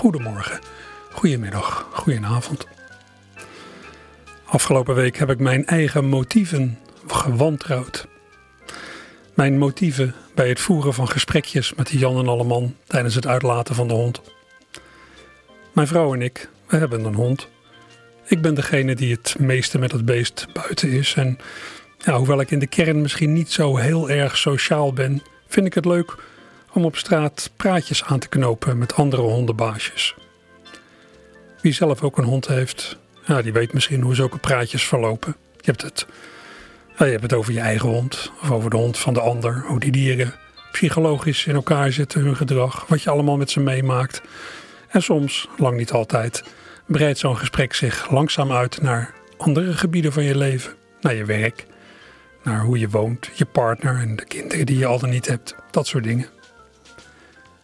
Goedemorgen, goedemiddag, goedenavond. Afgelopen week heb ik mijn eigen motieven gewantrouwd. Mijn motieven bij het voeren van gesprekjes met Jan en Alleman tijdens het uitlaten van de hond. Mijn vrouw en ik, we hebben een hond. Ik ben degene die het meeste met het beest buiten is. En ja, hoewel ik in de kern misschien niet zo heel erg sociaal ben, vind ik het leuk om op straat praatjes aan te knopen met andere hondenbaasjes. Wie zelf ook een hond heeft, die weet misschien hoe zulke praatjes verlopen. Je hebt, het, ja, je hebt het over je eigen hond of over de hond van de ander, hoe die dieren psychologisch in elkaar zitten, hun gedrag, wat je allemaal met ze meemaakt. En soms, lang niet altijd, breidt zo'n gesprek zich langzaam uit naar andere gebieden van je leven. Naar je werk, naar hoe je woont, je partner en de kinderen die je al dan niet hebt. Dat soort dingen.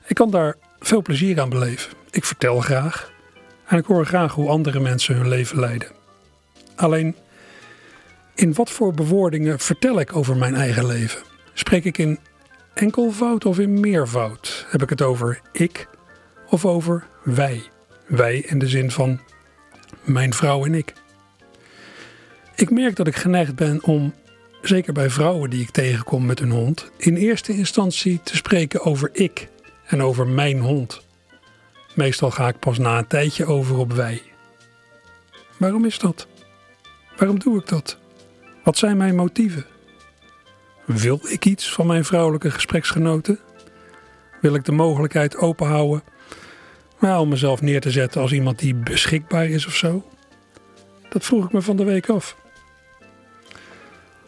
Ik kan daar veel plezier aan beleven. Ik vertel graag en ik hoor graag hoe andere mensen hun leven leiden. Alleen, in wat voor bewoordingen vertel ik over mijn eigen leven? Spreek ik in enkelvoud of in meervoud? Heb ik het over ik of over wij? Wij in de zin van mijn vrouw en ik. Ik merk dat ik geneigd ben om, zeker bij vrouwen die ik tegenkom met hun hond, in eerste instantie te spreken over ik en over mijn hond. Meestal ga ik pas na een tijdje over op wij. Waarom is dat? Waarom doe ik dat? Wat zijn mijn motieven? Wil ik iets van mijn vrouwelijke gespreksgenoten? Wil ik de mogelijkheid openhouden maar om mezelf neer te zetten als iemand die beschikbaar is of zo? Dat vroeg ik me van de week af.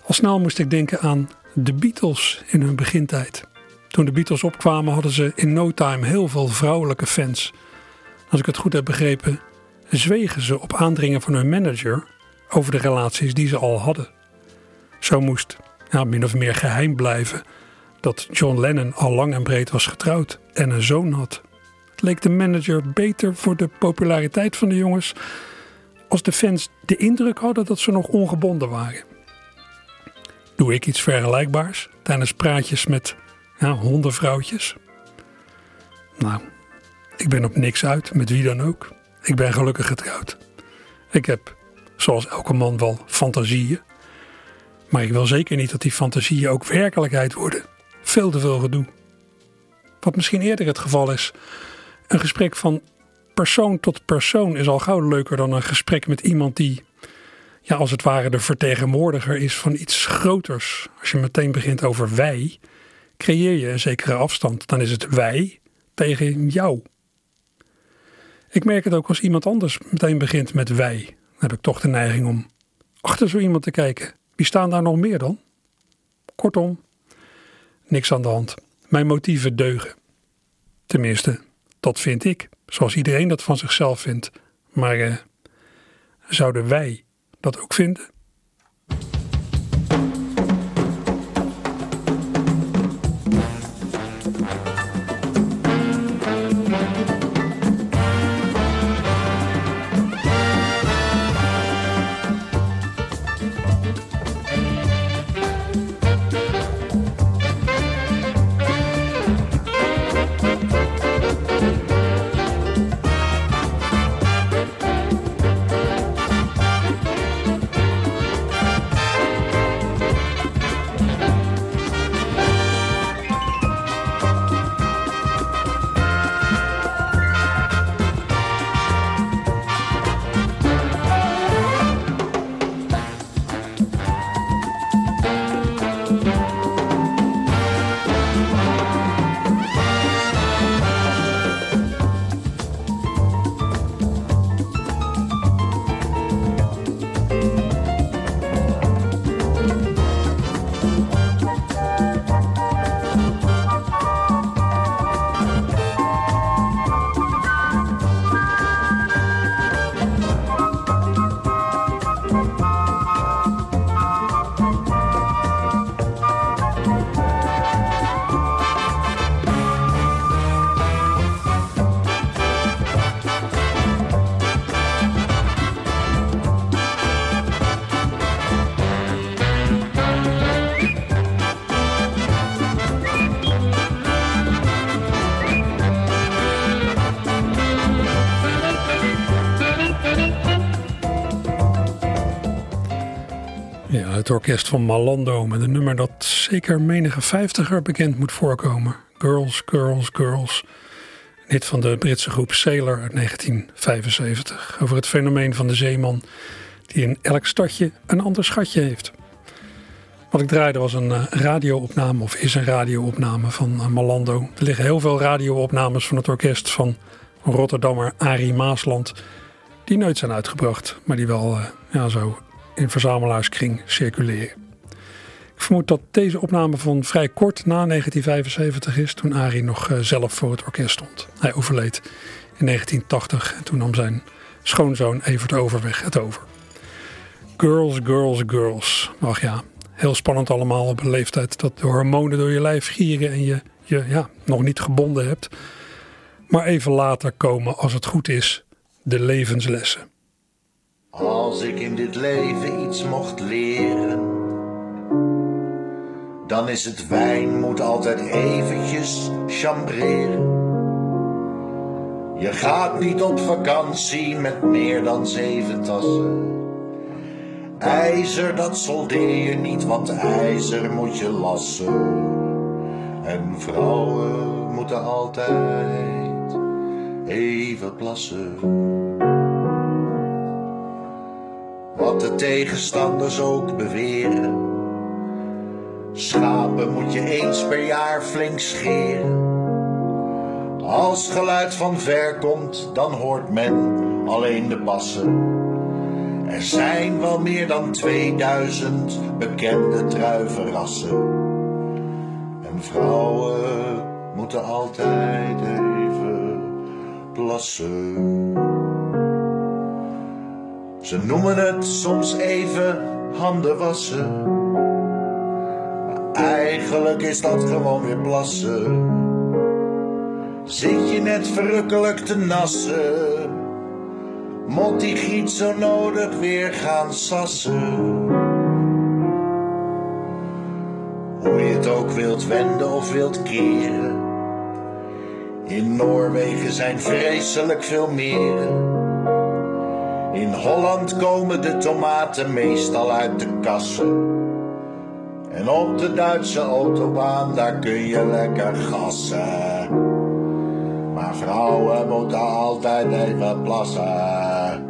Al snel moest ik denken aan de Beatles in hun begintijd. Toen de Beatles opkwamen hadden ze in no time heel veel vrouwelijke fans. Als ik het goed heb begrepen, zwegen ze op aandringen van hun manager over de relaties die ze al hadden. Zo moest ja, min of meer geheim blijven dat John Lennon al lang en breed was getrouwd en een zoon had. Het leek de manager beter voor de populariteit van de jongens als de fans de indruk hadden dat ze nog ongebonden waren. Doe ik iets vergelijkbaars tijdens praatjes met ja, hondenvrouwtjes? Nou, ik ben op niks uit, met wie dan ook. Ik ben gelukkig getrouwd. Ik heb, zoals elke man, wel fantasieën. Maar ik wil zeker niet dat die fantasieën ook werkelijkheid worden. Veel te veel gedoe. Wat misschien eerder het geval is. Een gesprek van persoon tot persoon is al gauw leuker dan een gesprek met iemand die, ja, als het ware de vertegenwoordiger is van iets groters. Als je meteen begint over wij, creëer je een zekere afstand. Dan is het wij tegen jou. Ik merk het ook als iemand anders meteen begint met wij. Dan heb ik toch de neiging om achter zo iemand te kijken. Wie staan daar nog meer dan? Kortom, niks aan de hand. Mijn motieven deugen. Tenminste, dat vind ik. Zoals iedereen dat van zichzelf vindt. Maar eh, zouden wij dat ook vinden? Het orkest van Malando met een nummer dat zeker menige vijftiger bekend moet voorkomen. Girls, Girls, Girls. Hit van de Britse groep Sailor uit 1975 over het fenomeen van de zeeman die in elk stadje een ander schatje heeft. Wat ik draaide was een uh, radioopname, of is een radioopname van uh, Malando. Er liggen heel veel radioopnames van het orkest van Rotterdammer Arie Maasland, die nooit zijn uitgebracht, maar die wel uh, ja, zo in verzamelaarskring circuleren. Ik vermoed dat deze opname van vrij kort na 1975 is, toen Arie nog zelf voor het orkest stond. Hij overleed in 1980 en toen nam zijn schoonzoon Evert Overweg het over. Girls, girls, girls. Ach ja, heel spannend allemaal op een leeftijd dat de hormonen door je lijf gieren en je je ja, nog niet gebonden hebt. Maar even later komen, als het goed is, de levenslessen. Als ik in dit leven iets mocht leren, dan is het wijn moet altijd eventjes chambreren. Je gaat niet op vakantie met meer dan zeven tassen. IJzer, dat soldeer je niet, want ijzer moet je lassen. En vrouwen moeten altijd even plassen. De tegenstanders ook beweren. Schapen moet je eens per jaar flink scheren. Als geluid van ver komt, dan hoort men alleen de bassen. Er zijn wel meer dan 2000 bekende druivenrassen. En vrouwen moeten altijd even plassen. Ze noemen het soms even handen wassen. Maar eigenlijk is dat gewoon weer plassen. Zit je net verrukkelijk te nassen? Mot die giet zo nodig weer gaan sassen. Hoe je het ook wilt wenden of wilt keren. In Noorwegen zijn vreselijk veel meren. In Holland komen de tomaten meestal uit de kassen. En op de Duitse autobaan, daar kun je lekker gassen. Maar vrouwen moeten altijd even plassen.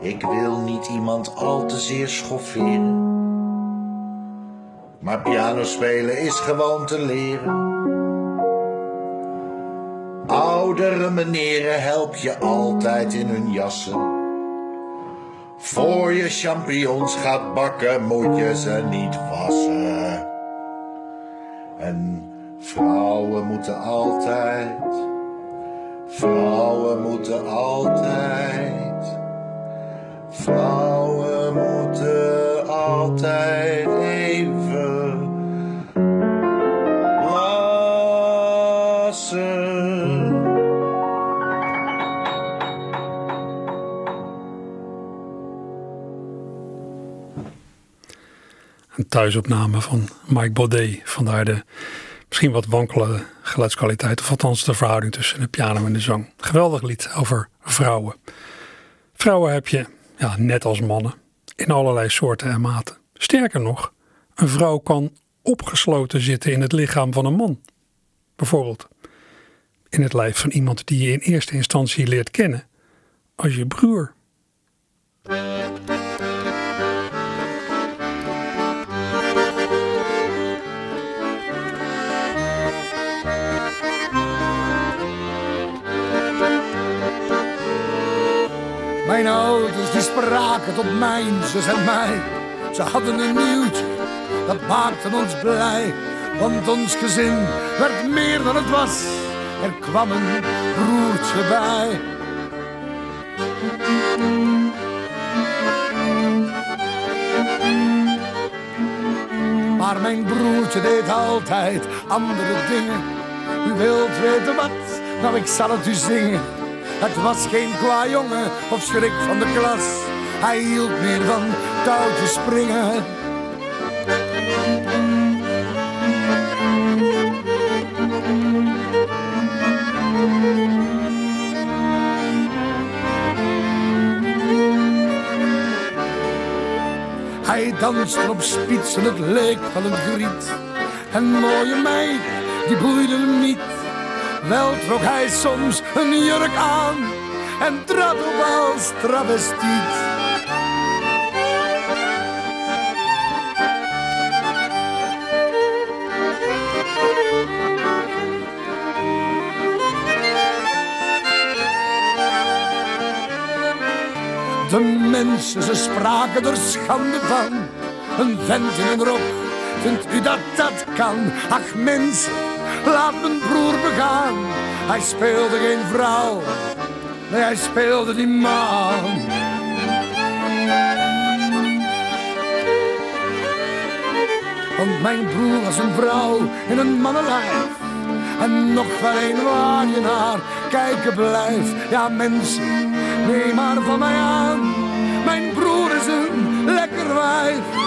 Ik wil niet iemand al te zeer schofferen. Maar piano spelen is gewoon te leren. Oudere meneren help je altijd in hun jassen. Voor je champignons gaat bakken moet je ze niet wassen. En Vrouwen moeten altijd, vrouwen moeten altijd, vrouwen moeten altijd thuisopname van Mike Baudet, vandaar de misschien wat wankele geluidskwaliteit. Of althans de verhouding tussen de piano en de zang. Geweldig lied over vrouwen. Vrouwen heb je, ja, net als mannen, in allerlei soorten en maten. Sterker nog, een vrouw kan opgesloten zitten in het lichaam van een man. Bijvoorbeeld in het lijf van iemand die je in eerste instantie leert kennen als je broer. Mijn ouders die spraken tot mijn zus en mij. Ze hadden een nieuwtje, dat maakte ons blij. Want ons gezin werd meer dan het was. Er kwam een broertje bij. Maar mijn broertje deed altijd andere dingen. U wilt weten wat? Nou, ik zal het u zingen. Het was geen qua jongen of schrik van de klas. Hij hield meer van touwtjes springen. dansten op spitsen, het leek van een griet. En mooie meid, die boeide hem niet. Wel trok hij soms een jurk aan en trad op als travestiet. De mensen, ze spraken er schande van. Een vent in een rok, vindt u dat dat kan? Ach mensen, laat mijn broer begaan. Hij speelde geen vrouw, nee hij speelde die man. Want mijn broer was een vrouw in een mannenlijf. En nog wel een waar je naar kijken blijft. Ja mensen, neem maar van mij aan. Mijn broer is een lekker wijf.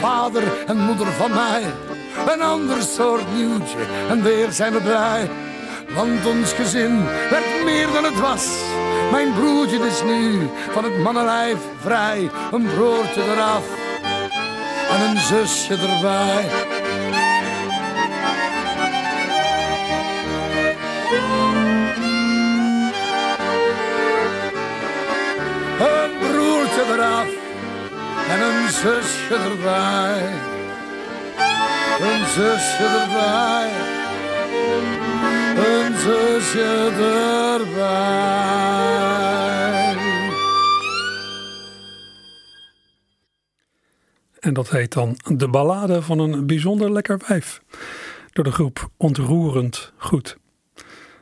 Vader en moeder van mij een ander soort nieuwtje en weer zijn we blij. Want ons gezin werd meer dan het was. Mijn broertje is nu van het mannenlijf vrij. Een broertje eraf en een zusje erbij. Zusje erbij. Een zusje erbij. Een zusje erbij. En dat heet dan De Ballade van een bijzonder lekker wijf. Door de groep Ontroerend Goed.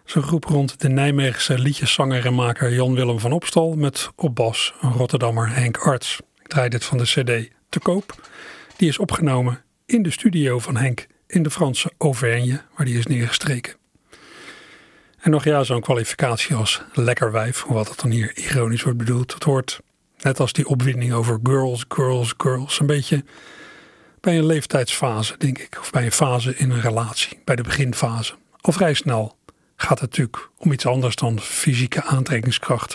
Zo'n groep rond de Nijmeegse liedjeszanger en maker Jan-Willem van Opstal met op bas Rotterdammer Henk Arts. Ik draai dit van de cd te koop. Die is opgenomen in de studio van Henk in de Franse Auvergne, waar die is neergestreken. En nog ja, zo'n kwalificatie als lekker wijf, wat het dan hier ironisch wordt bedoeld. Het hoort, net als die opwinding over girls, girls, girls, een beetje bij een leeftijdsfase, denk ik. Of bij een fase in een relatie, bij de beginfase. Al vrij snel gaat het natuurlijk om iets anders dan fysieke aantrekkingskracht.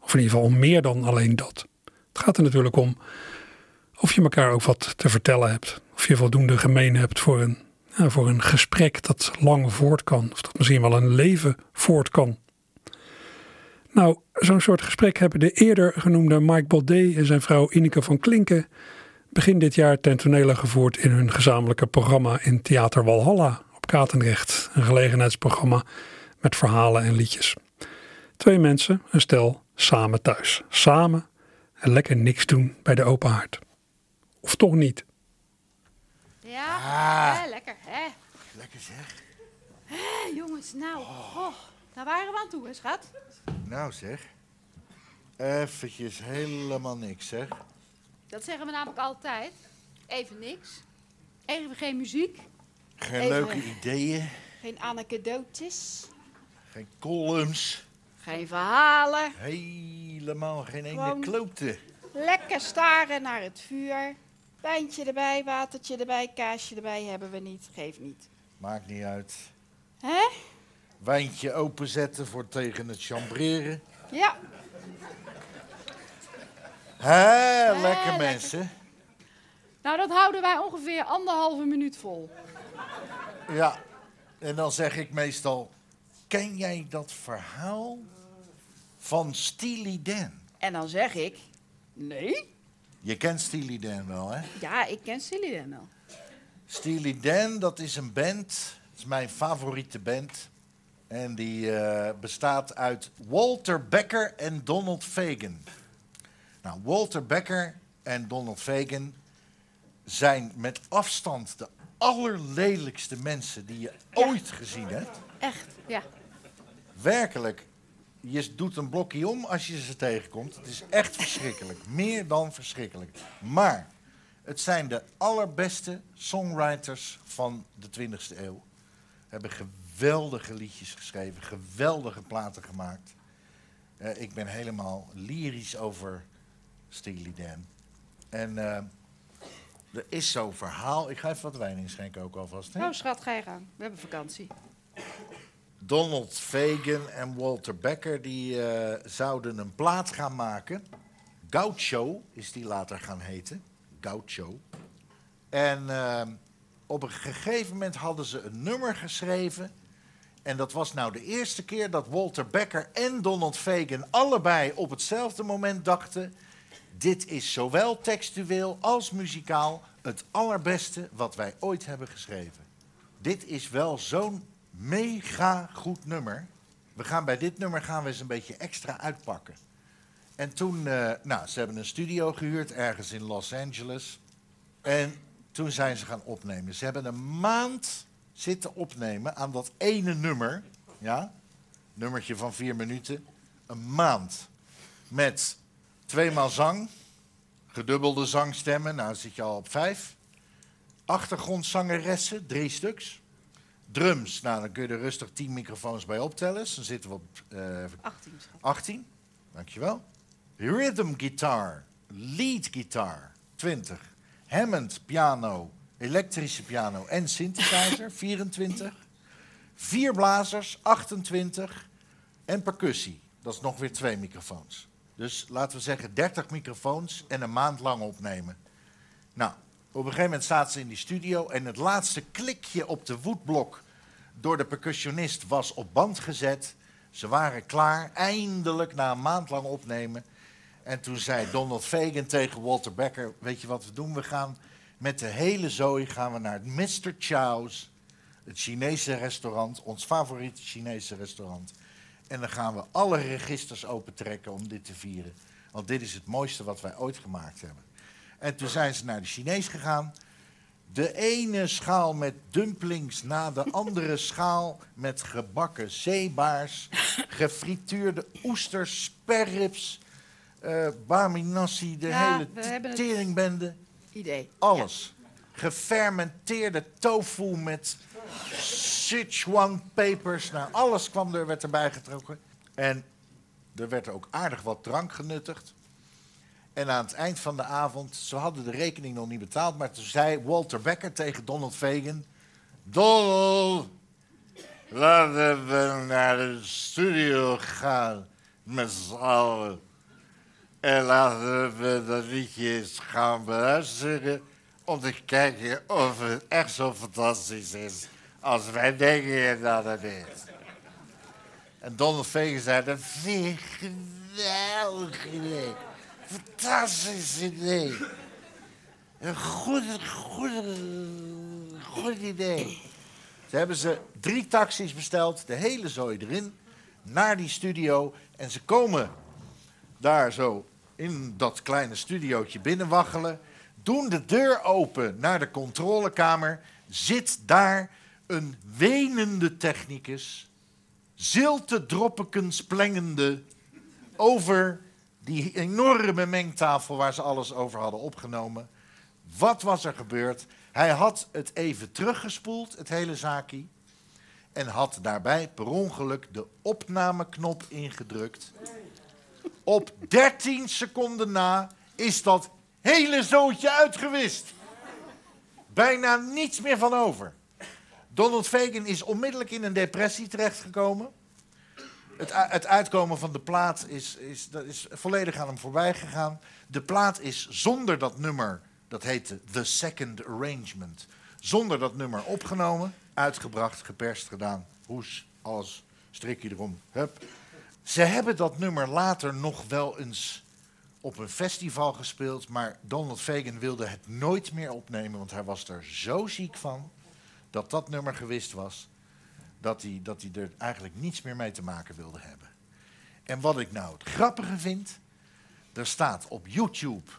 Of in ieder geval om meer dan alleen dat. Het gaat er natuurlijk om of je elkaar ook wat te vertellen hebt. Of je voldoende gemeen hebt voor een, ja, voor een gesprek dat lang voort kan. Of dat misschien wel een leven voort kan. Nou, zo'n soort gesprek hebben de eerder genoemde Mike Baudet en zijn vrouw Ineke van Klinken begin dit jaar ten tonele gevoerd in hun gezamenlijke programma in Theater Walhalla op Katendrecht. Een gelegenheidsprogramma met verhalen en liedjes. Twee mensen, een stel, samen thuis. Samen en lekker niks doen bij de open haard. Of toch niet? Ja, Ah. hè, lekker, hè? Lekker zeg. Hé, jongens, nou, goh, daar waren we aan toe, hè, schat? Nou zeg. Eventjes helemaal niks zeg. Dat zeggen we namelijk altijd. Even niks. Even geen muziek. Geen Even- leuke ideeën. Geen anekdotes. Geen columns. Geen verhalen. Helemaal geen ene Gewoon- klote. Lekker staren naar het vuur. Wijntje erbij, watertje erbij, kaasje erbij hebben we niet. Geef niet. Maakt niet uit. Hè? Wijntje openzetten voor tegen het chambreren. Ja, Hé, lekker lekker. mensen. nou dat houden wij ongeveer anderhalve minuut vol. Ja. En dan zeg ik meestal, ken jij dat verhaal van Steely Dan? En dan zeg ik, nee. Je kent Steely Dan wel, hè? Ja, ik ken Silly dan wel. Steely Dan, dat is een band. Dat is mijn favoriete band. En die eh, bestaat uit Walter Becker en Donald Fagen. Nou, Walter Becker en Donald Fagen zijn met afstand de allerlelijkste mensen die je ooit gezien hebt. Echt, ja. Werkelijk, je doet een blokje om als je ze tegenkomt. Het is echt verschrikkelijk. Meer dan verschrikkelijk. Maar het zijn de allerbeste songwriters van de 20e eeuw. Hebben geweldige liedjes geschreven, geweldige platen gemaakt. Eh, ik ben helemaal lyrisch over Steely Dan. En eh, Er is zo'n verhaal. Ik ga even wat wijn inschenken ook alvast. Hè? Oh, schat, ga je gang. We hebben vakantie. Donald Fagan en Walter Becker die eh, zouden een plaat gaan maken. Gaucho is die later gaan heten. Gaucho. En eh, op een gegeven moment hadden ze een nummer geschreven. En dat was nou de eerste keer dat Walter Becker en Donald Fagan allebei op hetzelfde moment dachten: dit is zowel textueel als muzikaal het allerbeste wat wij ooit hebben geschreven. Dit is wel zo'n mega goed nummer. We gaan bij dit nummer gaan we eens een beetje extra uitpakken. En toen, eh, nou, ze hebben een studio gehuurd ergens in Los Angeles. En toen zijn ze gaan opnemen. Ze hebben een maand zitten opnemen aan dat ene nummer. Ja, nummertje van vier minuten. Een maand. Met tweemaal zang, gedubbelde zangstemmen, nou zit je al op vijf. Achtergrondzangeressen, drie stuks. Drums, nou dan kun je er rustig tien microfoons bij optellen. Dus dan zitten we op eh, 18. schat. 18, dankjewel. Rhythm guitar, lead guitar, 20. Hammond piano, elektrische piano en synthesizer, 24. Vier blazers, 28. En percussie, dat is nog weer twee microfoons. Dus laten we zeggen 30 microfoons en een maand lang opnemen. Nou, op een gegeven moment zaten ze in die studio en het laatste klikje op de woodblok door de percussionist was op band gezet. Ze waren klaar, eindelijk na een maand lang opnemen. En toen zei Donald Fagan tegen Walter Becker, weet je wat we doen? We gaan met de hele zooi gaan we naar het Mr. Chow's, het Chinese restaurant, ons favoriete Chinese restaurant. En dan gaan we alle registers opentrekken om dit te vieren. Want dit is het mooiste wat wij ooit gemaakt hebben. En toen zijn ze naar de Chinees gegaan. De ene schaal met dumplings na de andere schaal met gebakken zeebaars, gefrituurde oesters, sperrips, nasi, de Ja, hele teringbende. Idee. Alles. Gefermenteerde tofu met Sichuan pepers. Nou, alles kwam er, werd erbij getrokken. En er werd ook aardig wat drank genuttigd. En aan het eind van de avond, ze hadden de rekening nog niet betaald, maar toen zei Walter Becker tegen Donald Fagan: Donald, laten we naar de studio gaan met z'n allen. En laten we dat liedje eens gaan beluisteren om te kijken of het echt zo fantastisch is als wij denken dat het is. En Donald Fagan zei, dat vind ik geweldig. Fantastisch idee. Een goed, goed, goed idee. Ze hebben ze drie taxis besteld, de hele zooi erin, naar die studio. En ze komen daar zo in dat kleine studiootje binnenwaggelen. Doen de deur open naar de controlekamer. Zit daar een wenende technicus. Zilte droppekens plengende over die enorme mengtafel waar ze alles over hadden opgenomen. Wat was er gebeurd? Hij had het even teruggespoeld, het hele zaakje. En had daarbij per ongeluk de opnameknop ingedrukt. Op 13 seconden na is dat hele zootje uitgewist. Bijna niets meer van over. Donald Fagan is onmiddellijk in een depressie terechtgekomen. Het, het uitkomen van de plaat is, is, dat is volledig aan hem voorbij gegaan. De plaat is zonder dat nummer, dat heette The Second Arrangement, zonder dat nummer opgenomen, uitgebracht, geperst, gedaan, hoes, alles, strikje erom, hup. Ze hebben dat nummer later nog wel eens op een festival gespeeld, maar Donald Fagan wilde het nooit meer opnemen, want hij was er zo ziek van dat dat nummer gewist was, dat hij, dat hij er eigenlijk niets meer mee te maken wilde hebben. En wat ik nou het grappige vind, er staat op YouTube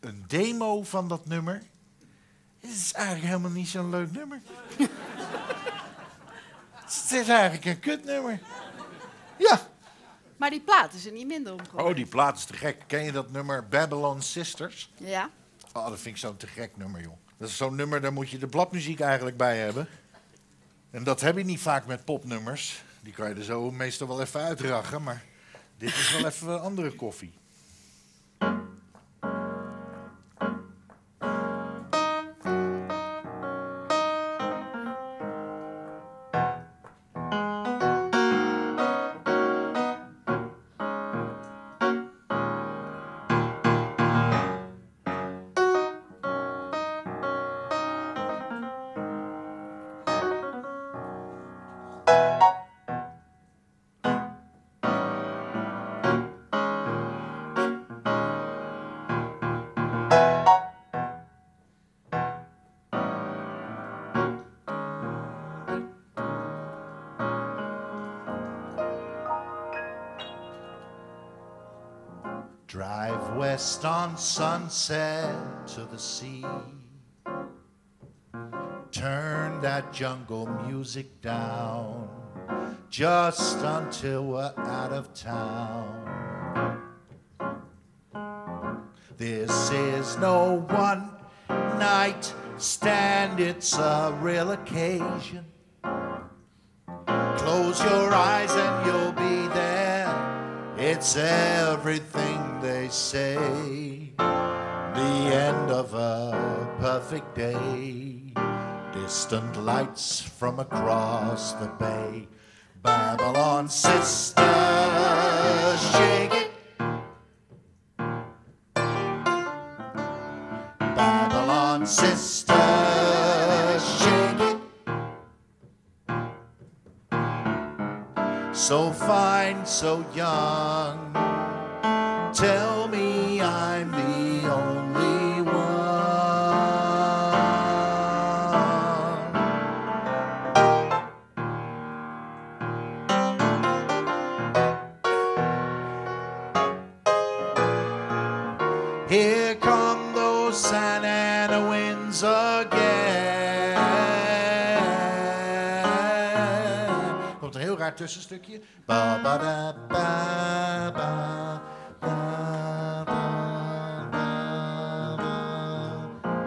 een demo van dat nummer. Het is eigenlijk helemaal niet zo'n leuk nummer. Het is eigenlijk een kutnummer. Ja. Maar die plaat is er niet minder om geworden. Oh, die plaat is te gek. Ken je dat nummer Babylon Sisters? Ja. Oh, dat vind ik zo'n te gek nummer, joh. Dat is zo'n nummer, daar moet je de bladmuziek eigenlijk bij hebben. En dat heb je niet vaak met popnummers. Die kan je er zo meestal wel even uitrachen, maar dit is wel even een andere koffie. Sunset to the sea. Turn that jungle music down just until we're out of town. This is no one night stand, it's a real occasion. Close your eyes and you'll be there. It's everything they say. The end of a perfect day. Distant lights from across the bay. Babylon sisters, shake it. Babylon sisters, shake it. So fine, so young. Tussenstukje. Ba, ba, da, ba, ba.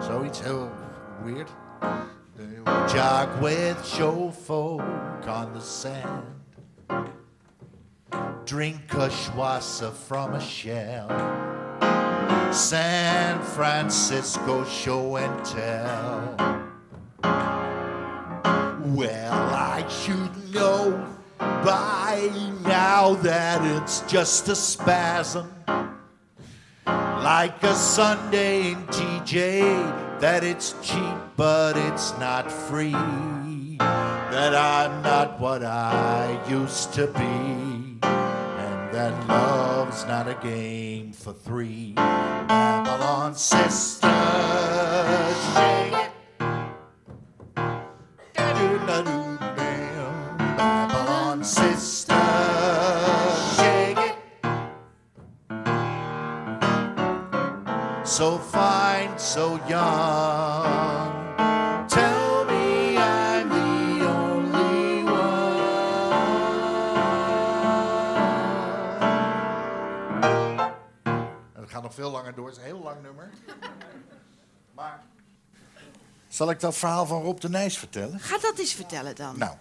Zoiets heel weird. Jog with show folk on the sand. Drink a Kushwasa from a shell. San Francisco show and tell. Well, I should know by now that it's just a spasm. Like a Sunday in TJ, that it's cheap but it's not free. That I'm not what I used to be. And that love's not a game for three. Babylon sisters, Zal ik dat verhaal van Rob de Nijs vertellen? Ga dat eens vertellen dan. Nou,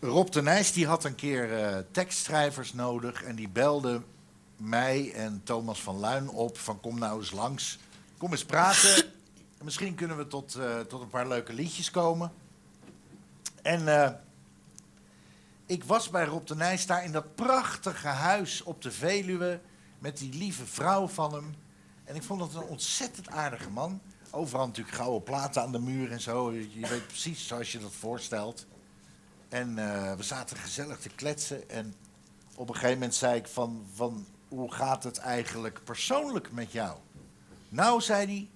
Rob de Nijs die had een keer eh, tekstschrijvers nodig en die belde mij en Thomas van Luin op van kom nou eens langs, kom eens praten. Misschien kunnen we tot, eh, tot een paar leuke liedjes komen. En eh, ik was bij Rob de Nijs daar in dat prachtige huis op de Veluwe met die lieve vrouw van hem. En ik vond het een ontzettend aardige man. Overal natuurlijk gouden platen aan de muur en zo. Je weet precies zoals je dat voorstelt. En eh, we zaten gezellig te kletsen. En op een gegeven moment zei ik van, van... Hoe gaat het eigenlijk persoonlijk met jou? Nou, zei hij...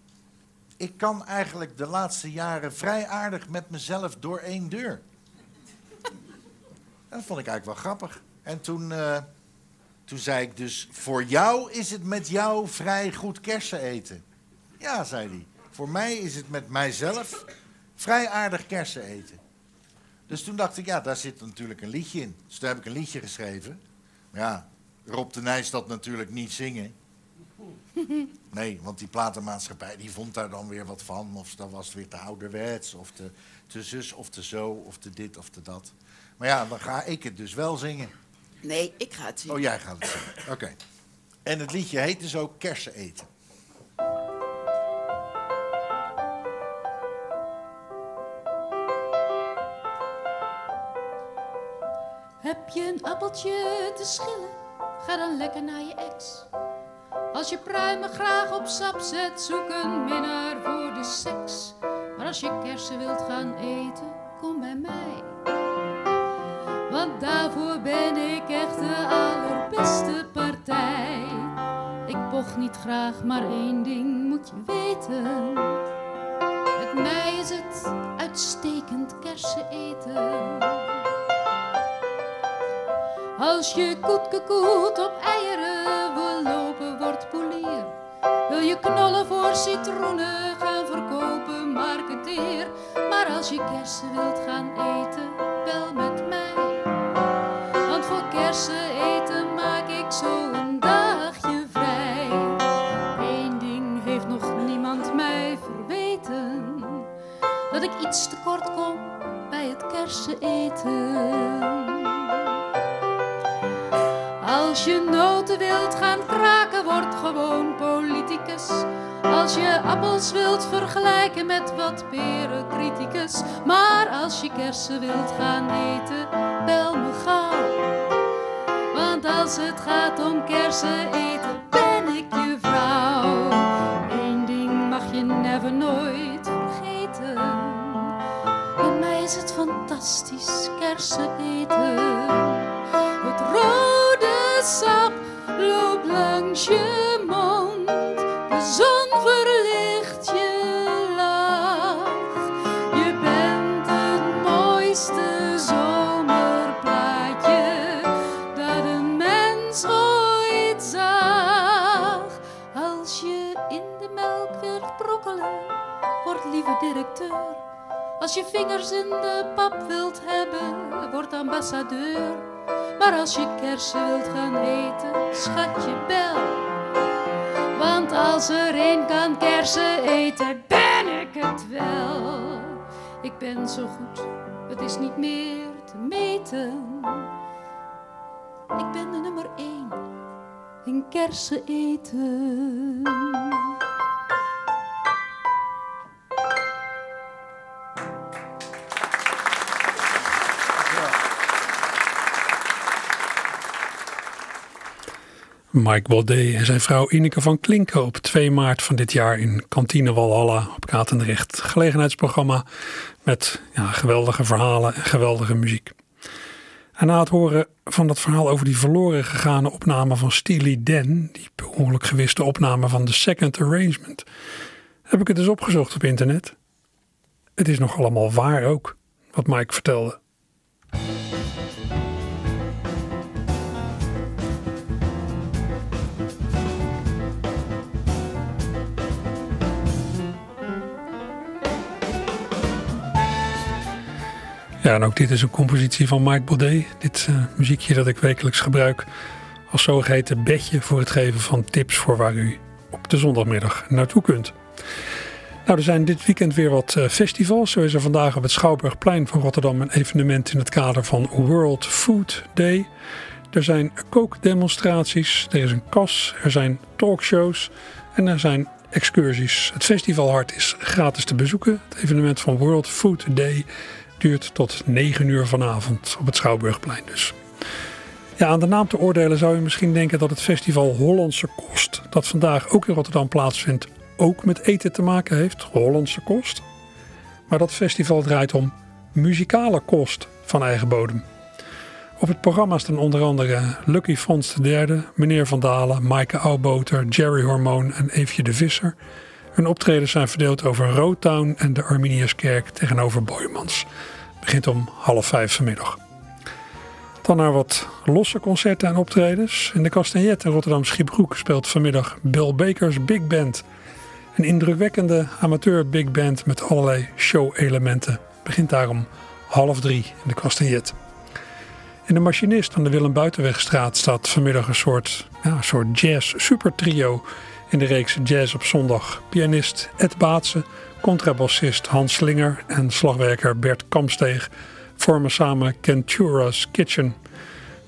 Ik kan eigenlijk de laatste jaren vrij aardig met mezelf door één deur. Dat vond ik eigenlijk wel grappig. En toen, eh, toen zei ik dus... Voor jou is het met jou vrij goed kersen eten. Ja, zei hij. Voor mij is het met mijzelf vrij aardig kersen eten. Dus toen dacht ik, ja, daar zit natuurlijk een liedje in. Dus toen heb ik een liedje geschreven. Maar ja, Rob de Nijs dat natuurlijk niet zingen. Nee, want die platenmaatschappij die vond daar dan weer wat van. Of dan was het weer te ouderwets, of te, te zus, of te zo, of te dit, of te dat. Maar ja, dan ga ik het dus wel zingen. Nee, ik ga het zien. Oh, jij gaat het zingen. Oké. En het liedje heet dus ook Kersen eten. Heb je een appeltje te schillen? Ga dan lekker naar je ex. Als je pruimen graag op sap zet, zoek een minnaar voor de seks. Maar als je kersen wilt gaan eten, kom bij mij. Want daarvoor ben ik echt de allerbeste partij. Ik poch niet graag, maar één ding moet je weten. Met mij is het uitstekend kersen eten. Als je koetkekoet op eieren wil lopen, wordt polier. je knollen voor citroenen gaan verkopen, marketeer. Maar als je kersen wilt gaan eten, bel met mij. Want voor kersen eten maak ik zo een dagje vrij. Eén ding heeft nog niemand mij verweten: dat ik iets te kort kom bij het kersen eten. Als je noten wilt gaan kraken, word gewoon politicus. Als je appels wilt vergelijken met wat peren, criticus. Maar als je kersen wilt gaan eten, bel me gauw. Want als het gaat om kersen eten, ben ik je vrouw. Eén ding mag je never nooit vergeten. Bij mij is het fantastisch kersen eten. Je mond. De zon verlicht je lach. Je bent het mooiste zomerplaatje dat een mens ooit zag. Als je in de melk wilt brokkelen, word liever directeur. Als je vingers in de pap wilt hebben, word ambassadeur. Maar als je kersen wilt gaan eten, schat je bel. Want als er een kan kersen eten, ben ik het wel. Ik ben zo goed, het is niet meer te meten. Ik ben de nummer één in kersen eten. Mike Baudet en zijn vrouw Ineke van Klinken op 2 maart van dit jaar in Kantine Walhalla op Katendrecht. Gelegenheidsprogramma met ja, geweldige verhalen en geweldige muziek. En na het horen van dat verhaal over die verloren gegane opname van Steely Dan, die per gewiste opname van The Second Arrangement, heb ik het dus opgezocht op internet. Het is nog allemaal waar ook, wat Mike vertelde. Ja, en ook dit is een compositie van Mike Baudet. Dit uh, muziekje dat ik wekelijks gebruik als zogeheten bedje voor het geven van tips voor waar u op de zondagmiddag naartoe kunt. Nou, er zijn dit weekend weer wat uh, festivals. Zo is er vandaag op het Schouwburgplein van Rotterdam een evenement in het kader van World Food Day. Er zijn kookdemonstraties, er is een kas, er zijn talkshows en er zijn excursies. Het festivalhart is gratis te bezoeken. Het evenement van World Food Day duurt tot 9 uur vanavond op het Schouwburgplein dus. Ja, aan de naam te oordelen zou je misschien denken dat het festival Hollandse Kost, dat vandaag ook in Rotterdam plaatsvindt, ook met eten te maken heeft, Hollandse Kost. Maar dat festival draait om muzikale kost van eigen bodem. Op het programma staan onder andere Lucky Fons III, Meneer Van Dalen, Maaike Oudboter, Jerry Hormoon en Eefje de Visser. Hun optredens zijn verdeeld over Roadtown en de Arminiuskerk tegenover Boymans. Het begint om half vijf vanmiddag. Dan naar wat losse concerten en optredens. In de Castagnet in Rotterdam Schiebroek speelt vanmiddag Bill Baker's Big Band. Een indrukwekkende amateur big band met allerlei show-elementen. Begint daarom half drie in de Castagnet. In de machinist aan de Willem Buitenwegstraat staat vanmiddag een soort, ja, een soort jazz supertrio in de reeks Jazz op zondag. Pianist Ed Baatse, contrabassist Hans Slinger en slagwerker Bert Kamsteeg vormen samen Kentura's Kitchen.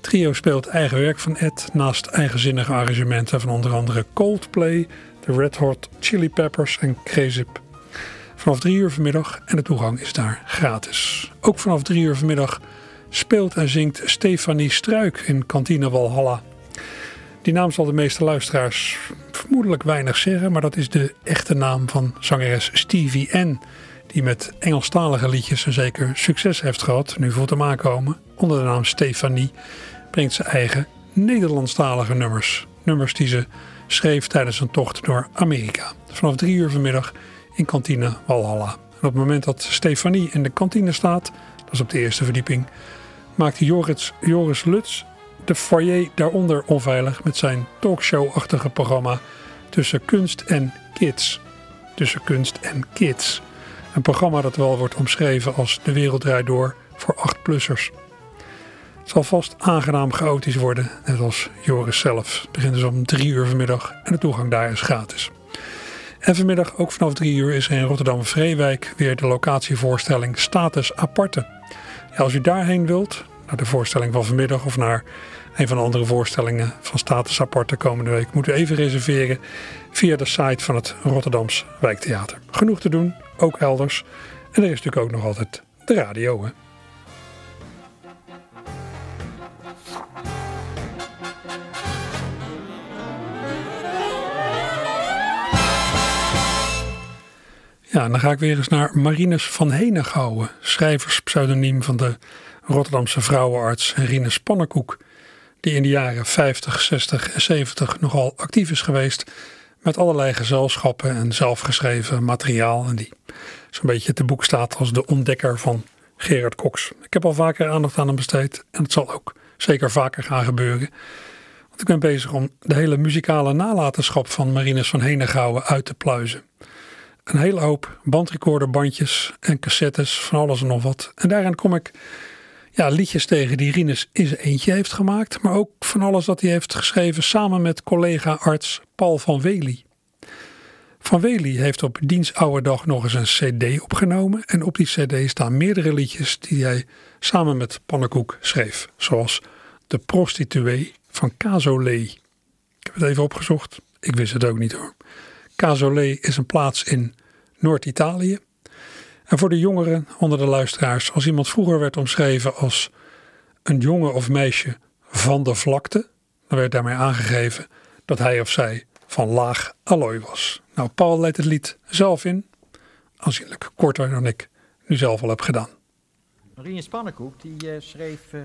Trio speelt eigen werk van Ed naast eigenzinnige arrangementen van onder andere Coldplay, de Red Hot Chili Peppers en Crazip. Vanaf drie uur vanmiddag en de toegang is daar gratis. Ook vanaf drie uur vanmiddag speelt en zingt Stefanie Struik in Kantine Walhalla. Die naam zal de meeste luisteraars vermoedelijk weinig zeggen, maar dat is de echte naam van zangeres Stevie N. Die met Engelstalige liedjes een zeker succes heeft gehad, nu voor hem aankomen. Onder de naam Stefanie brengt ze eigen Nederlandstalige nummers. Nummers die ze schreef tijdens een tocht door Amerika. Vanaf drie uur vanmiddag in kantine Walhalla. En op het moment dat Stefanie in de kantine staat, dat is op de eerste verdieping, maakt Joris, Joris Lutz de foyer daaronder onveilig met zijn talkshow-achtige programma Tussen kunst en kids. Tussen kunst en kids. Een programma dat wel wordt omschreven als De Wereld Draait Door voor 8-plussers. Het zal vast aangenaam chaotisch worden, net als Joris zelf. Het begint dus om drie uur vanmiddag en de toegang daar is gratis. En vanmiddag, ook vanaf drie uur, is er in Rotterdam-Vreewijk weer de locatievoorstelling Status Aparte. Als u daarheen wilt, naar de voorstelling van vanmiddag of naar een van de andere voorstellingen van Status Aparte komende week, moet u even reserveren via de site van het Rotterdams Wijktheater. Genoeg te doen, ook elders. En er is natuurlijk ook nog altijd de radio, hè. Ja, dan ga ik weer eens naar Marinus van Henegouwen, schrijverspseudoniem van de Rotterdamse vrouwenarts Rinus Pannenkoek, die in de jaren 50, 60 en 70 nogal actief is geweest met allerlei gezelschappen en zelfgeschreven materiaal en die zo'n beetje te boek staat als de ontdekker van Gerard Cox. Ik heb al vaker aandacht aan hem besteed en het zal ook zeker vaker gaan gebeuren. Want ik ben bezig om de hele muzikale nalatenschap van Marinus van Henegouwen uit te pluizen een hele hoop bandrecorderbandjes en cassettes, van alles en nog wat. En daarin kom ik ja, liedjes tegen die Rinus in zijn eentje heeft gemaakt, maar ook van alles dat hij heeft geschreven samen met collega-arts Paul van Wely. Van Wely heeft op diens oude dag nog eens een cd opgenomen en op die cd staan meerdere liedjes die hij samen met Pannenkoek schreef, zoals De Prostituee van Cazolet. Ik heb het even opgezocht, ik wist het ook niet hoor. Cazolet is een plaats in Noord-Italië. En voor de jongeren onder de luisteraars, als iemand vroeger werd omschreven als een jongen of meisje van de vlakte, dan werd daarmee aangegeven dat hij of zij van laag allooi was. Nou, Paul leidt het lied zelf in, aanzienlijk korter dan ik nu zelf al heb gedaan. Marinus Pannenkoek die uh, schreef uh,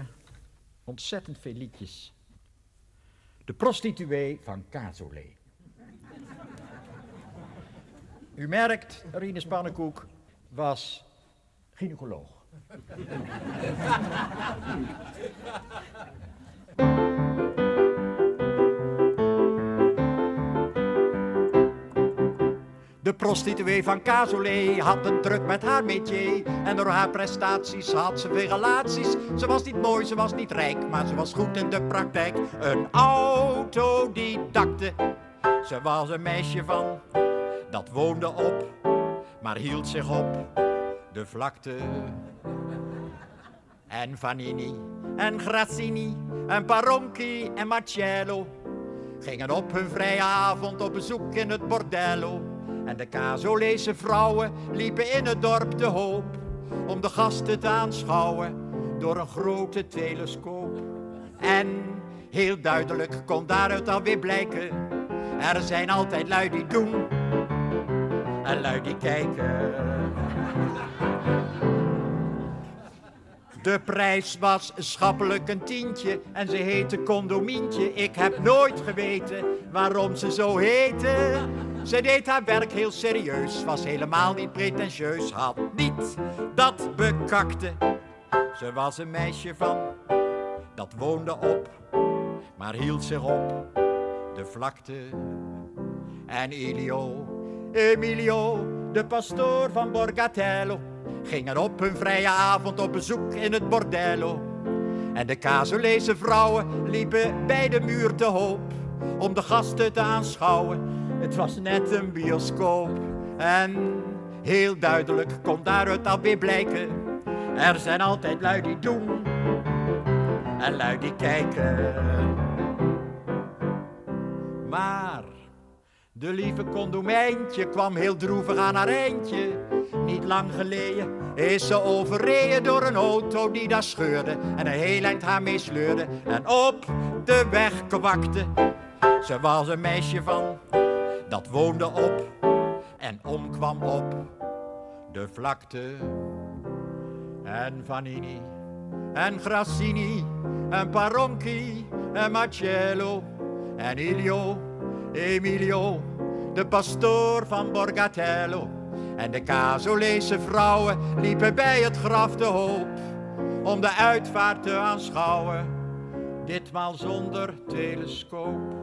ontzettend veel liedjes. De prostituee van Cazolet. U merkt, Rinus Pannenkoek was gynaecoloog. De prostituee van Cazolet had een druk met haar métier. En door haar prestaties had ze veel relaties. Ze was niet mooi, ze was niet rijk, maar ze was goed in de praktijk. Een autodidacte. Ze was een meisje van dat woonde op, maar hield zich op de vlakte. En Vanini en Grazzini en Paronchi en Marcello gingen op hun vrije avond op bezoek in het bordello. En de Cazolese vrouwen liepen in het dorp te hoop om de gasten te aanschouwen door een grote telescoop. En heel duidelijk kon daaruit alweer blijken, er zijn altijd lui die doen en lui die kijken. De prijs was schappelijk een tientje en ze heette Condomientje. Ik heb nooit geweten waarom ze zo heette. Ze deed haar werk heel serieus, was helemaal niet pretentieus, had niet dat bekakte. Ze was een meisje van, dat woonde op, maar hield zich op de vlakte. En Ilio Emilio, de pastoor van Borgatello, gingen op hun vrije avond op bezoek in het bordello. En de Cazolese vrouwen liepen bij de muur te hoop om de gasten te aanschouwen. Het was net een bioscoop en heel duidelijk kon daaruit alweer blijken. Er zijn altijd lui die doen en lui die kijken. Maar de lieve condomijntje kwam heel droevig aan haar eindje. Niet lang geleden is ze overreden door een auto die daar scheurde en een heel eind haar mee sleurde en op de weg kwakte. Ze was een meisje van, dat woonde op en omkwam op de vlakte. En Vanini en Grassini en Paronchi en Marcello en Ilio Emilio, de pastoor van Borgatello. En de Cazolese vrouwen liepen bij het graf te hoop om de uitvaart te aanschouwen, ditmaal zonder telescoop.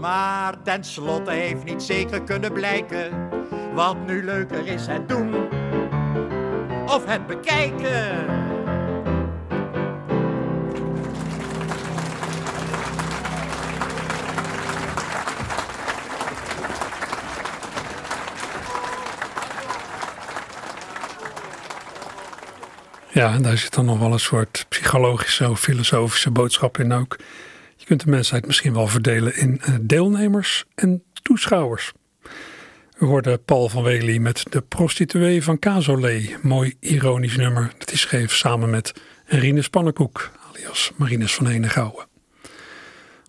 Maar tenslotte heeft niet zeker kunnen blijken wat nu leuker is het doen of het bekijken. Ja, daar zit dan nog wel een soort psychologische of filosofische boodschap in ook. Je kunt de mensheid misschien wel verdelen in eh, deelnemers en toeschouwers. We hoorden Paul van Wely met De prostituee van Cazolet. Mooi ironisch nummer dat hij schreef samen met Rinus Pannenkoek, alias Marinus van Henegouwen.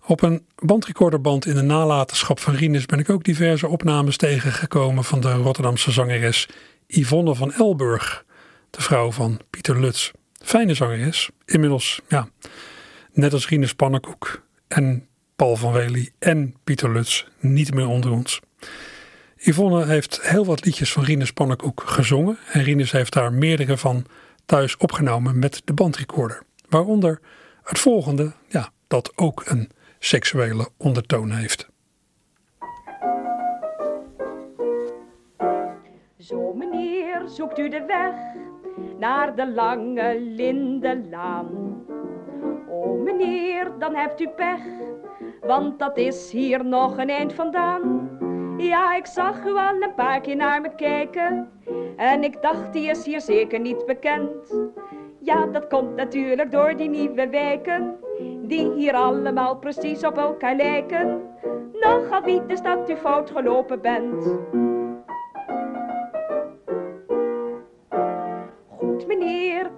Op een bandrecorderband in de nalatenschap van Rinus ben ik ook diverse opnames tegengekomen van de Rotterdamse zangeres Yvonne van Elburg, de vrouw van Pieter Lutz. Fijne zangeres, inmiddels ja, net als Rinus Pannenkoek en Paul van Wely en Pieter Lutz niet meer onder ons. Yvonne heeft heel wat liedjes van Rinus Pannenkoek gezongen. En Rinus heeft daar meerdere van thuis opgenomen met de bandrecorder. Waaronder het volgende, ja, dat ook een seksuele ondertoon heeft. Zo meneer, zoekt u de weg naar de lange lindenlaan. O meneer, dan hebt u pech, want dat is hier nog een eind vandaan. Ja, ik zag u al een paar keer naar me kijken. En ik dacht, die is hier zeker niet bekend. Ja, dat komt natuurlijk door die nieuwe wijken. Die hier allemaal precies op elkaar lijken. Nogal wie is dat u fout gelopen bent.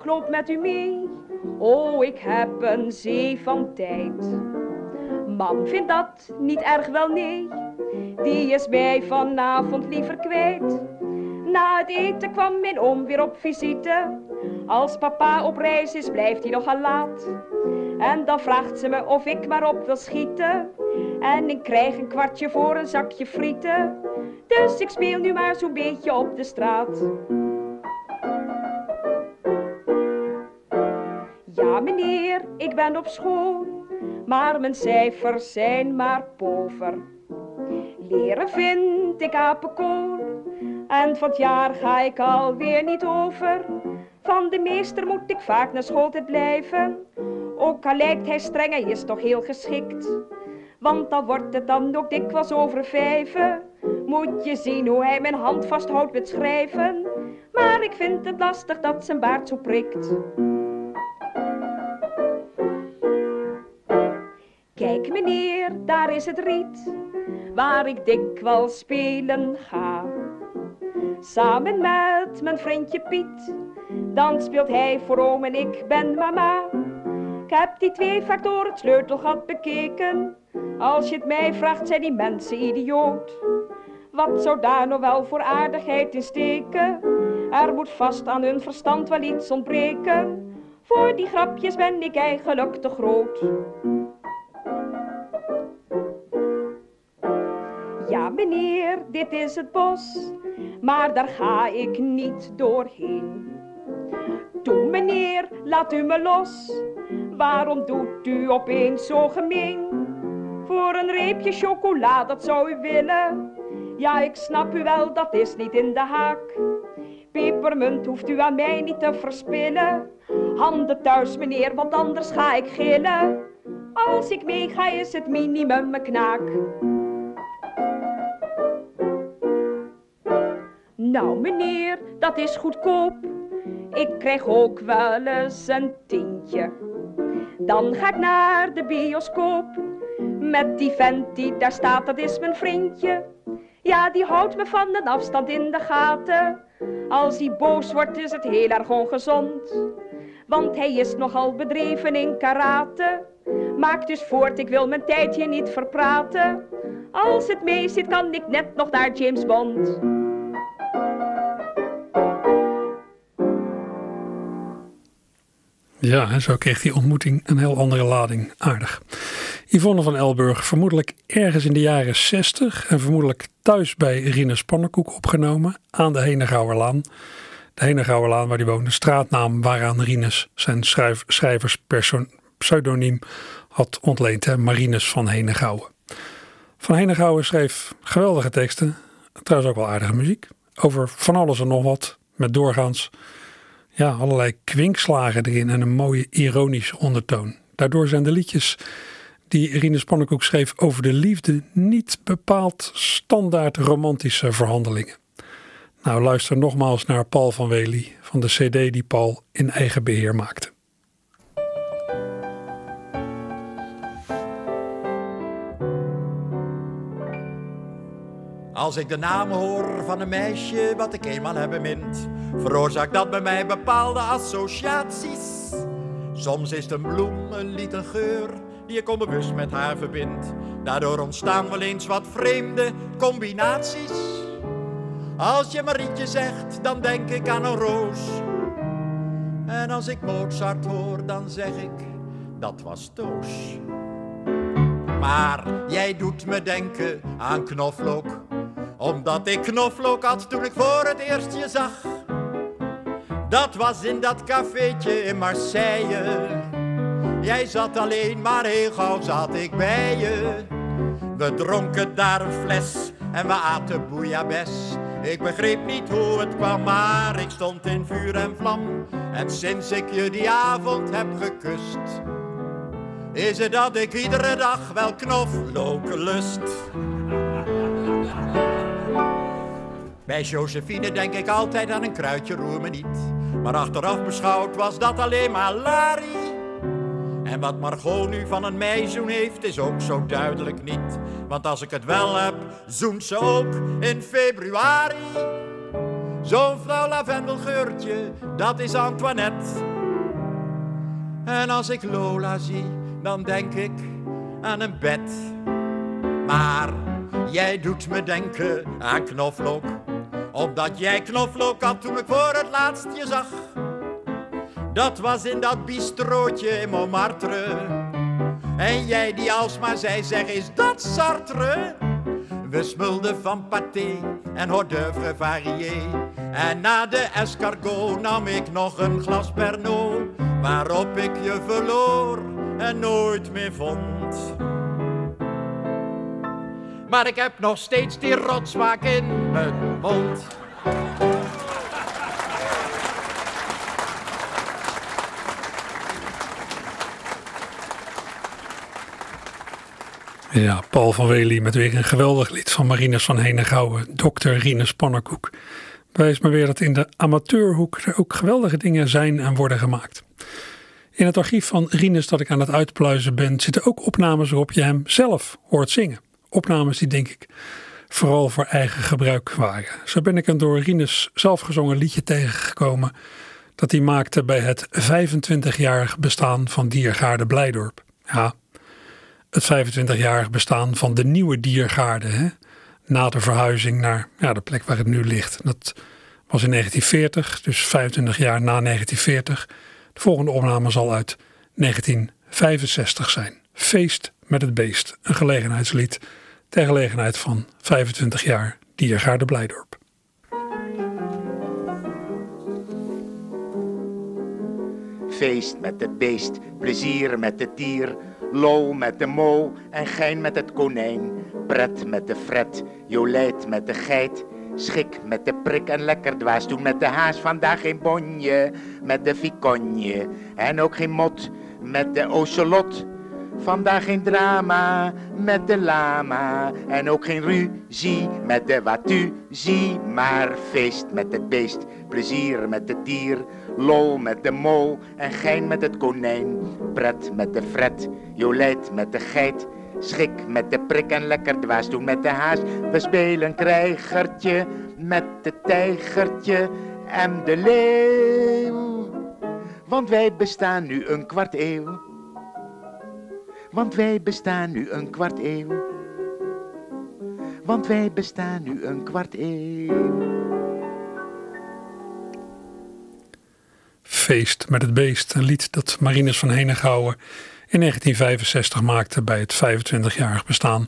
Klopt met u mee. Oh, ik heb een zee van tijd. Mam vindt dat niet erg wel, nee die is mij vanavond liever kwijt. Na het eten kwam mijn oom weer op visite. Als papa op reis is, blijft hij nogal laat. En dan vraagt ze me of ik maar op wil schieten. En ik krijg een kwartje voor een zakje frieten. Dus ik speel nu maar zo'n beetje op de straat. Meneer, ik ben op school, maar mijn cijfers zijn maar pover. Leren vind ik apenkool. En van het jaar ga ik alweer niet over. Van de meester moet ik vaak naar school blijven. Ook al lijkt hij streng, hij is toch heel geschikt. Want dan wordt het dan ook dikwijls over vijven. Moet je zien hoe hij mijn hand vasthoudt met schrijven. Maar ik vind het lastig dat zijn baard zo prikt. Kijk meneer, daar is het riet waar ik dikwijls spelen ga. Samen met mijn vriendje Piet, dan speelt hij voor oom en ik ben mama. Ik heb die twee vaak door het sleutelgat bekeken. Als je het mij vraagt, zijn die mensen idioot. Wat zou daar nou wel voor aardigheid in steken? Er moet vast aan hun verstand wel iets ontbreken. Voor die grapjes ben ik eigenlijk te groot. Meneer, dit is het bos, maar daar ga ik niet doorheen. Toe meneer, laat u me los, waarom doet u opeens zo gemeen? Voor een reepje chocola, dat zou u willen. Ja, ik snap u wel, dat is niet in de haak. Pepermunt hoeft u aan mij niet te verspillen. Handen thuis meneer, want anders ga ik gillen. Als ik meega is het minimum mijn knaak. Nou meneer, dat is goedkoop. Ik krijg ook wel eens een tientje. Dan ga ik naar de bioscoop. Met die vent die daar staat, dat is mijn vriendje. Ja, die houdt me van een afstand in de gaten. Als hij boos wordt, is het heel erg ongezond. Want hij is nogal bedreven in karate. Maak dus voort, ik wil mijn tijd hier niet verpraten. Als het mee zit, kan ik net nog naar James Bond. Ja, en zo kreeg die ontmoeting een heel andere lading. Aardig. Yvonne van Elburg, vermoedelijk ergens in de jaren 60 en vermoedelijk thuis bij Rinus Pannenkoek opgenomen aan de Henegouwerlaan. De Henegouwerlaan waar hij woonde, straatnaam waaraan Rinus zijn schrijf, schrijverspseudoniem had ontleend, hè, Marinus van Henegouwen. Van Henegouwen schreef geweldige teksten, trouwens ook wel aardige muziek, over van alles en nog wat, met doorgaans ja, allerlei kwinkslagen erin en een mooie ironische ondertoon. Daardoor zijn de liedjes die Rinus Pannenkoek schreef over de liefde niet bepaald standaard romantische verhandelingen. Nou, luister nogmaals naar Paul van Wely van de CD die Paul in eigen beheer maakte. Als ik de naam hoor van een meisje wat ik eenmaal heb bemind, veroorzaakt dat bij mij bepaalde associaties. Soms is het een bloem, een lied, een geur die ik onbewust met haar verbind. Daardoor ontstaan wel eens wat vreemde combinaties. Als je Marietje zegt, dan denk ik aan een roos. En als ik Mozart hoor, dan zeg ik, dat was Toos. Maar jij doet me denken aan knoflook omdat ik knoflook had toen ik voor het eerst je zag. Dat was in dat cafeetje in Marseille. Jij zat alleen, maar heel gauw zat ik bij je. We dronken daar een fles en we aten bouillabaisse. Ik begreep niet hoe het kwam, maar ik stond in vuur en vlam. En sinds ik je die avond heb gekust, is het dat ik iedere dag wel knoflook lust. Bij Josephine denk ik altijd aan een kruidje, roer me niet. Maar achteraf beschouwd was dat alleen maar Larry. En wat Margot nu van een meizoen heeft, is ook zo duidelijk niet. Want als ik het wel heb, zoent ze ook in februari. Zo'n flauw lavendelgeurtje, dat is Antoinette. En als ik Lola zie, dan denk ik aan een bed. Maar jij doet me denken aan knoflook omdat jij knoflook had toen ik voor het laatst je zag. Dat was in dat bistrootje in Montmartre. En jij die alsmaar zei, zeg is dat Sartre? We smulden van pâté en hors d'oeuvre varié. En na de escargot nam ik nog een glas Pernod. Waarop ik je verloor en nooit meer vond. Maar ik heb nog steeds die rotsmaak in mijn mond. Ja, Paul van Wely met weer een geweldig lied van Marinus van Henegouwen, dokter Rinus Pannenkoek. Wijs maar weer dat in de amateurhoek er ook geweldige dingen zijn en worden gemaakt. In het archief van Rinus dat ik aan het uitpluizen ben, zitten ook opnames waarop je hem zelf hoort zingen. Opnames die denk ik vooral voor eigen gebruik waren. Zo ben ik een door Rinus zelfgezongen liedje tegengekomen dat hij maakte bij het 25-jarig bestaan van Diergaarde Blijdorp. Ja, het 25-jarig bestaan van de nieuwe Diergaarde. Hè? Na de verhuizing naar ja, de plek waar het nu ligt. Dat was in 1940, dus 25 jaar na 1940. De volgende opname zal uit 1965 zijn. Feest met het beest, een gelegenheidslied ter gelegenheid van 25 jaar Diergaarde Blijdorp. Feest met het beest, plezier met het dier, lol met de mo en gein met het konijn, pret met de fret, jolijt met de geit, schik met de prik en lekker dwaas doen met de haas. Vandaag geen bonje met de viconje en ook geen mot met de ocelot. Vandaag geen drama met de lama. En ook geen ruzie met de watuzie, maar feest met het beest, plezier met het dier, lol met de mol. En gein met het konijn, pret met de fret, jolijt met de geit, schik met de prik en lekker dwaas. Doen met de haas. We spelen krijgertje met het tijgertje en de leeuw, want wij bestaan nu een kwart eeuw want wij bestaan nu een kwart eeuw. Want wij bestaan nu een kwart eeuw. Feest met het beest, een lied dat Marinus van Henegouwen in 1965 maakte bij het 25-jarig bestaan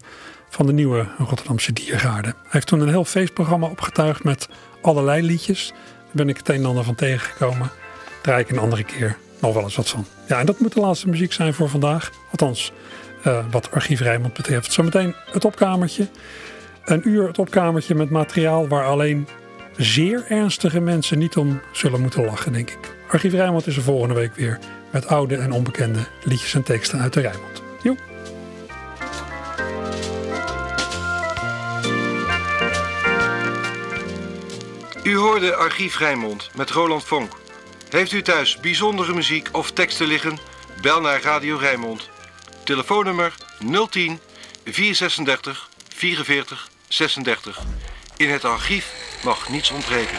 van de nieuwe Rotterdamse Diergaarde. Hij heeft toen een heel feestprogramma opgetuigd met allerlei liedjes. Daar ben ik het een en ander van tegengekomen. Draai ik een andere keer nog wel eens wat van. Ja, en dat moet de laatste muziek zijn voor vandaag. Althans, eh, wat Archief Rijnmond betreft. Zometeen het opkamertje. Een uur het opkamertje met materiaal waar alleen zeer ernstige mensen niet om zullen moeten lachen, denk ik. Archief Rijnmond is er volgende week weer met oude en onbekende liedjes en teksten uit de Rijnmond. Joep. U hoorde Archief Rijnmond met Roland Vonk. Heeft u thuis bijzondere muziek of teksten liggen? Bel naar Radio Rijnmond. Telefoonnummer 010 436 44 36. In het archief mag niets ontbreken.